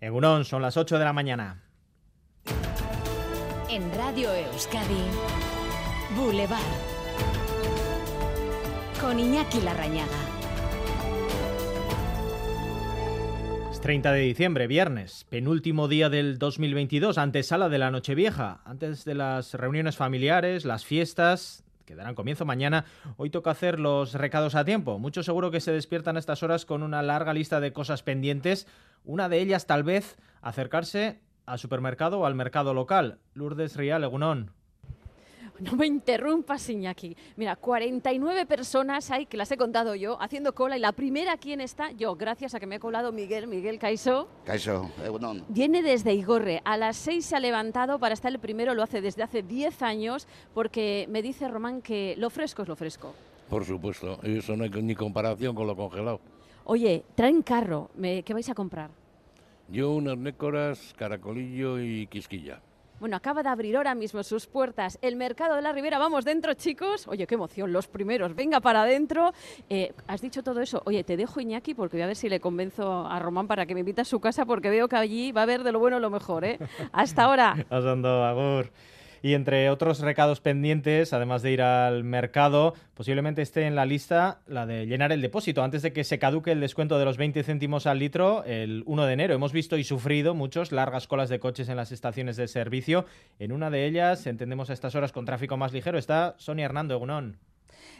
Egunon, son las 8 de la mañana. En Radio Euskadi, Boulevard. Con Iñaki Larrañaga. Es 30 de diciembre, viernes, penúltimo día del 2022, antesala de la Nochevieja, antes de las reuniones familiares, las fiestas, que darán comienzo mañana. Hoy toca hacer los recados a tiempo. Muchos seguro que se despiertan a estas horas con una larga lista de cosas pendientes. Una de ellas, tal vez, acercarse al supermercado o al mercado local. Lourdes Rial, Egunón. No me interrumpas, Iñaki. Mira, 49 personas hay, que las he contado yo, haciendo cola. Y la primera, ¿quién está? Yo, gracias a que me he colado Miguel, Miguel Caiso. Caiso, Egunon. Viene desde Igorre. A las 6 se ha levantado para estar el primero, lo hace desde hace 10 años, porque me dice Román que lo fresco es lo fresco. Por supuesto, eso no hay ni comparación con lo congelado. Oye, traen carro. Me- ¿Qué vais a comprar? Yo unas nécoras, caracolillo y quisquilla. Bueno, acaba de abrir ahora mismo sus puertas el Mercado de la Ribera. Vamos dentro, chicos. Oye, qué emoción, los primeros. Venga para adentro. Eh, has dicho todo eso. Oye, te dejo Iñaki porque voy a ver si le convenzo a Román para que me invite a su casa porque veo que allí va a haber de lo bueno lo mejor, ¿eh? Hasta ahora. Pasando, Agur. Y entre otros recados pendientes, además de ir al mercado, posiblemente esté en la lista la de llenar el depósito antes de que se caduque el descuento de los 20 céntimos al litro el 1 de enero. Hemos visto y sufrido muchos largas colas de coches en las estaciones de servicio. En una de ellas, entendemos a estas horas con tráfico más ligero, está Sonia Hernando Egunón.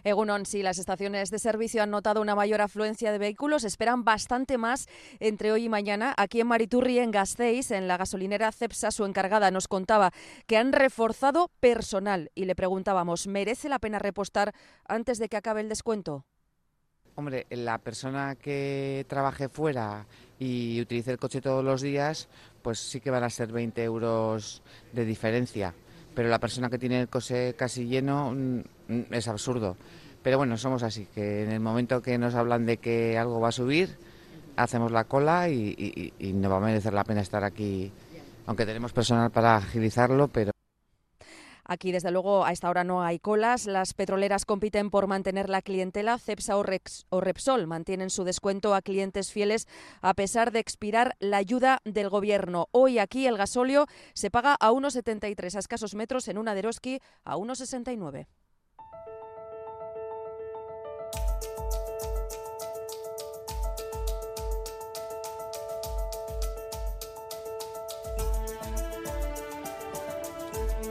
Egunon, sí, las estaciones de servicio han notado una mayor afluencia de vehículos, esperan bastante más entre hoy y mañana. Aquí en Mariturri, en Gasteiz, en la gasolinera Cepsa, su encargada nos contaba que han reforzado personal y le preguntábamos, ¿merece la pena repostar antes de que acabe el descuento? Hombre, la persona que trabaje fuera y utilice el coche todos los días, pues sí que van a ser 20 euros de diferencia. Pero la persona que tiene el coche casi lleno mm, es absurdo. Pero bueno, somos así, que en el momento que nos hablan de que algo va a subir, hacemos la cola y no va a merecer la pena estar aquí, aunque tenemos personal para agilizarlo, pero... Aquí, desde luego, a esta hora no hay colas. Las petroleras compiten por mantener la clientela. Cepsa o, Rex- o Repsol mantienen su descuento a clientes fieles a pesar de expirar la ayuda del gobierno. Hoy aquí el gasóleo se paga a 1,73 a escasos metros, en una de Eroski a 1,69.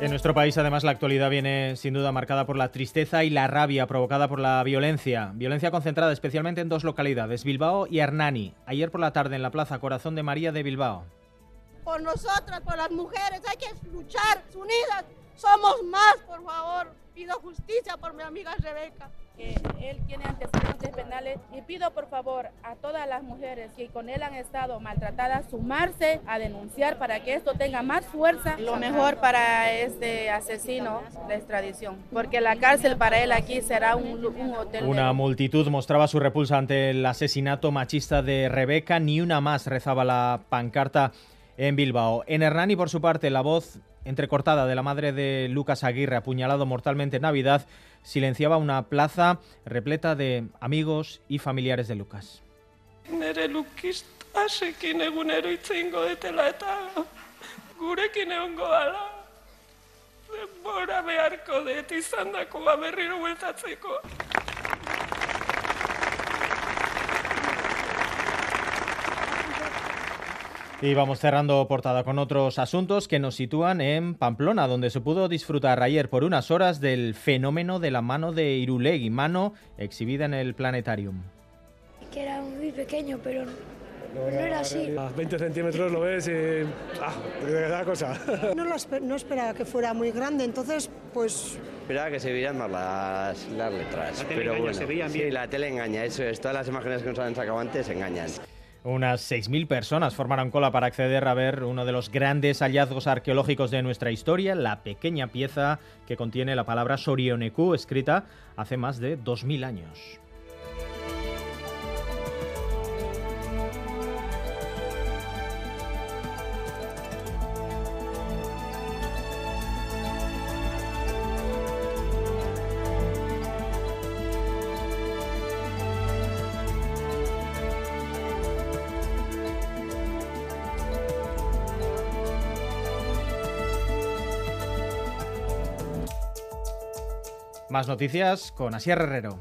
En nuestro país, además, la actualidad viene sin duda marcada por la tristeza y la rabia provocada por la violencia. Violencia concentrada especialmente en dos localidades, Bilbao y Hernani. Ayer por la tarde en la Plaza Corazón de María de Bilbao. por nosotras, por las mujeres, hay que luchar unidas. Somos más, por favor. Pido justicia por mi amiga Rebeca. Que él tiene antecedentes penales y pido por favor a todas las mujeres que con él han estado maltratadas sumarse a denunciar para que esto tenga más fuerza. Lo mejor para este asesino de extradición, porque la cárcel para él aquí será un, hotel. de Una multitud mostraba su repulsa ante el asesinato machista de Rebeca. Ni una más rezaba la pancarta en Bilbao. En Hernani, por su parte, la voz entrecortada de la madre de Lucas Aguirre, apuñalado mortalmente en Navidad, silenciaba una plaza repleta de amigos y familiares de Lucas. Y vamos cerrando portada con otros asuntos que nos sitúan en Pamplona, donde se pudo disfrutar ayer por unas horas del fenómeno de la mano de Irulegui, mano exhibida en el planetarium. que era muy pequeño, pero no era así. A 20 centímetros lo ves y. ¡Ah! De la cosa. No, lo espe- no esperaba que fuera muy grande, entonces, pues Esperaba que se vieran más las, las letras. La tele pero engaña, bueno, se veían sí, bien. la tele engaña, eso es. Todas las imágenes que nos han sacado antes engañan. Unas 6.000 personas formaron cola para acceder a ver uno de los grandes hallazgos arqueológicos de nuestra historia, la pequeña pieza que contiene la palabra Sorioneku, escrita hace más de 2.000 años. Más noticias con Asier Herrero.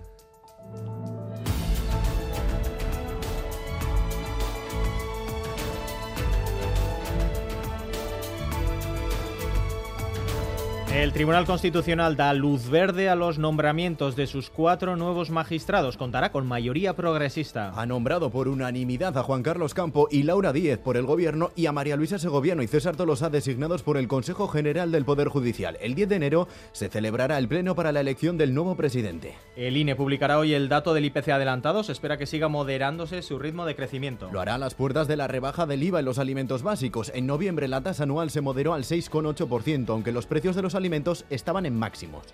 El Tribunal Constitucional da luz verde a los nombramientos de sus cuatro nuevos magistrados. Contará con mayoría progresista. Ha nombrado por unanimidad a Juan Carlos Campo y Laura Díez por el Gobierno y a María Luisa Segoviano y César Tolosa designados por el Consejo General del Poder Judicial. El 10 de enero se celebrará el pleno para la elección del nuevo presidente. El INE publicará hoy el dato del IPC adelantado. Se espera que siga moderándose su ritmo de crecimiento. Lo hará a las puertas de la rebaja del IVA en los alimentos básicos. En noviembre la tasa anual se moderó al 6,8%, aunque los precios de los alimentos estaban en máximos.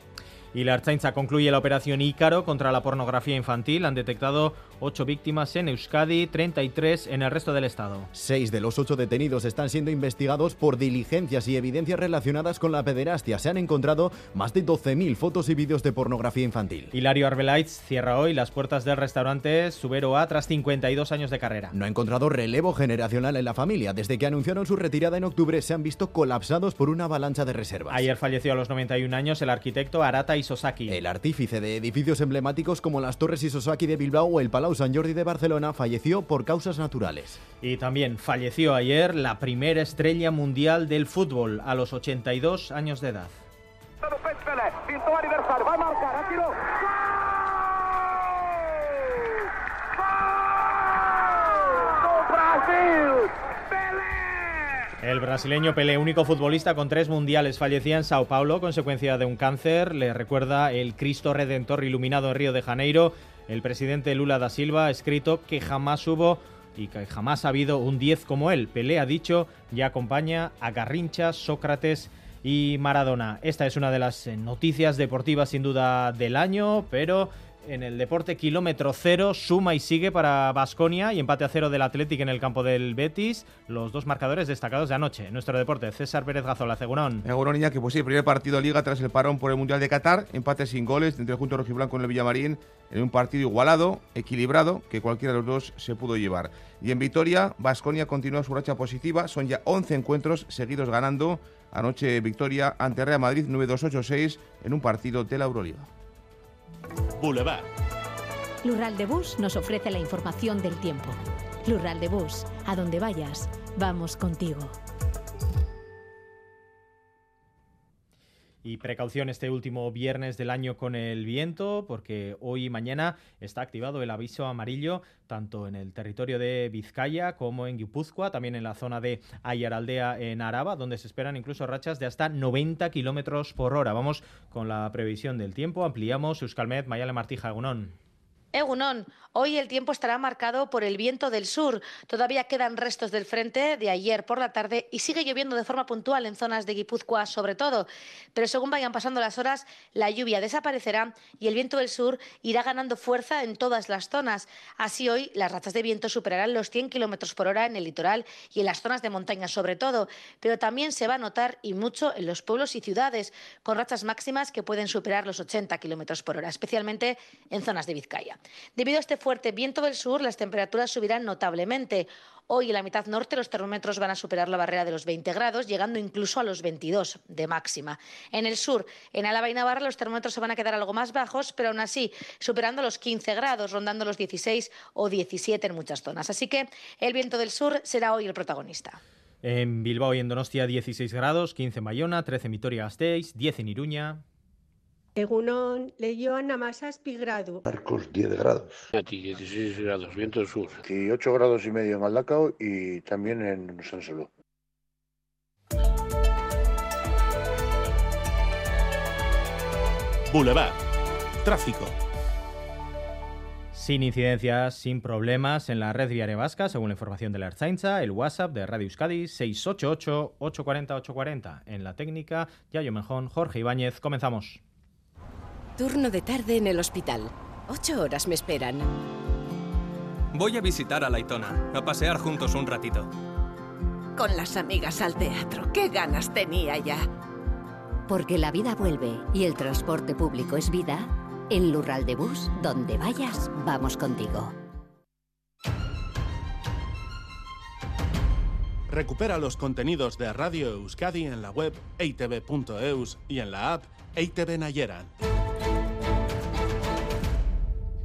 Y la Archainza concluye la operación Ícaro contra la pornografía infantil. Han detectado 8 víctimas en Euskadi, 33 en el resto del estado. Seis de los ocho detenidos están siendo investigados por diligencias y evidencias relacionadas con la pederastia. Se han encontrado más de 12.000 fotos y vídeos de pornografía infantil. Hilario Arbelaitz cierra hoy las puertas del restaurante Subero A tras 52 años de carrera. No ha encontrado relevo generacional en la familia. Desde que anunciaron su retirada en octubre se han visto colapsados por una avalancha de reservas. Ayer falleció a los 91 años el arquitecto Arata Isosaki. El artífice de edificios emblemáticos como las Torres Isosaki de Bilbao o el Palau San Jordi de Barcelona falleció por causas naturales. Y también falleció ayer la primera estrella mundial del fútbol a los 82 años de edad. El brasileño Pelé, único futbolista con tres mundiales, fallecía en Sao Paulo consecuencia de un cáncer. Le recuerda el Cristo Redentor iluminado en Río de Janeiro. El presidente Lula da Silva ha escrito que jamás hubo y que jamás ha habido un 10 como él. Pelé ha dicho ya acompaña a Garrincha, Sócrates y Maradona. Esta es una de las eh, noticias deportivas sin duda del año, pero en el deporte kilómetro cero suma y sigue para Basconia y empate a cero del Athletic en el campo del Betis. Los dos marcadores destacados de anoche. Nuestro deporte, César Pérez Gazola, Cegunón. Segurón Iñaki, pues sí, primer partido de Liga tras el parón por el Mundial de Qatar. Empate sin goles entre el Junto Rojiblanco y el Villamarín en un partido igualado, equilibrado, que cualquiera de los dos se pudo llevar. Y en Vitoria, Basconia continúa su racha positiva. Son ya 11 encuentros seguidos ganando. Anoche victoria ante Real Madrid 9-2-8-6 en un partido de la Euroliga. Boulevard. Lural de Bus nos ofrece la información del tiempo. Lural de Bus, a donde vayas, vamos contigo. Y precaución este último viernes del año con el viento, porque hoy y mañana está activado el aviso amarillo tanto en el territorio de Vizcaya como en Guipúzcoa, también en la zona de Ayaraldea en Araba, donde se esperan incluso rachas de hasta 90 kilómetros por hora. Vamos con la previsión del tiempo. Ampliamos Euskalmet, Mayale Martija, Egunon. Egunon, hoy el tiempo estará marcado por el viento del sur. Todavía quedan restos del frente de ayer por la tarde y sigue lloviendo de forma puntual en zonas de Guipúzcoa sobre todo. Pero según vayan pasando las horas, la lluvia desaparecerá y el viento del sur irá ganando fuerza en todas las zonas. Así hoy las rachas de viento superarán los 100 kilómetros por hora en el litoral y en las zonas de montaña sobre todo. Pero también se va a notar y mucho en los pueblos y ciudades, con rachas máximas que pueden superar los 80 kilómetros por hora, especialmente en zonas de Vizcaya. Debido a este fuerte viento del sur, las temperaturas subirán notablemente. Hoy en la mitad norte los termómetros van a superar la barrera de los 20 grados, llegando incluso a los 22 de máxima. En el sur, en Álava y Navarra, los termómetros se van a quedar algo más bajos, pero aún así superando los 15 grados, rondando los 16 o 17 en muchas zonas. Así que el viento del sur será hoy el protagonista. En Bilbao y en Donostia 16 grados, 15 en Bayona, 13 en Vitoria-Gasteiz, 10 en Iruña. Egunon, Leioan amazazpi gradu. Marcos 10 grados. Aquí 16 grados, viento del sur. 8 grados y medio en Aldacao y también en San Solo. Boulevard. Tráfico. Sin incidencias, sin problemas en la red viaria vasca, según la información de la Ertzaintza, el WhatsApp de Radio Euskadi 688-840-840. En la técnica, Yayo Mejón, Jorge Ibáñez, comenzamos. Turno de tarde en el hospital. Ocho horas me esperan. Voy a visitar a Laitona, a pasear juntos un ratito. Con las amigas al teatro. ¡Qué ganas tenía ya! Porque la vida vuelve y el transporte público es vida, en Lural de Bus, donde vayas, vamos contigo. Recupera los contenidos de Radio Euskadi en la web eitv.eus y en la app EITV Nayeran.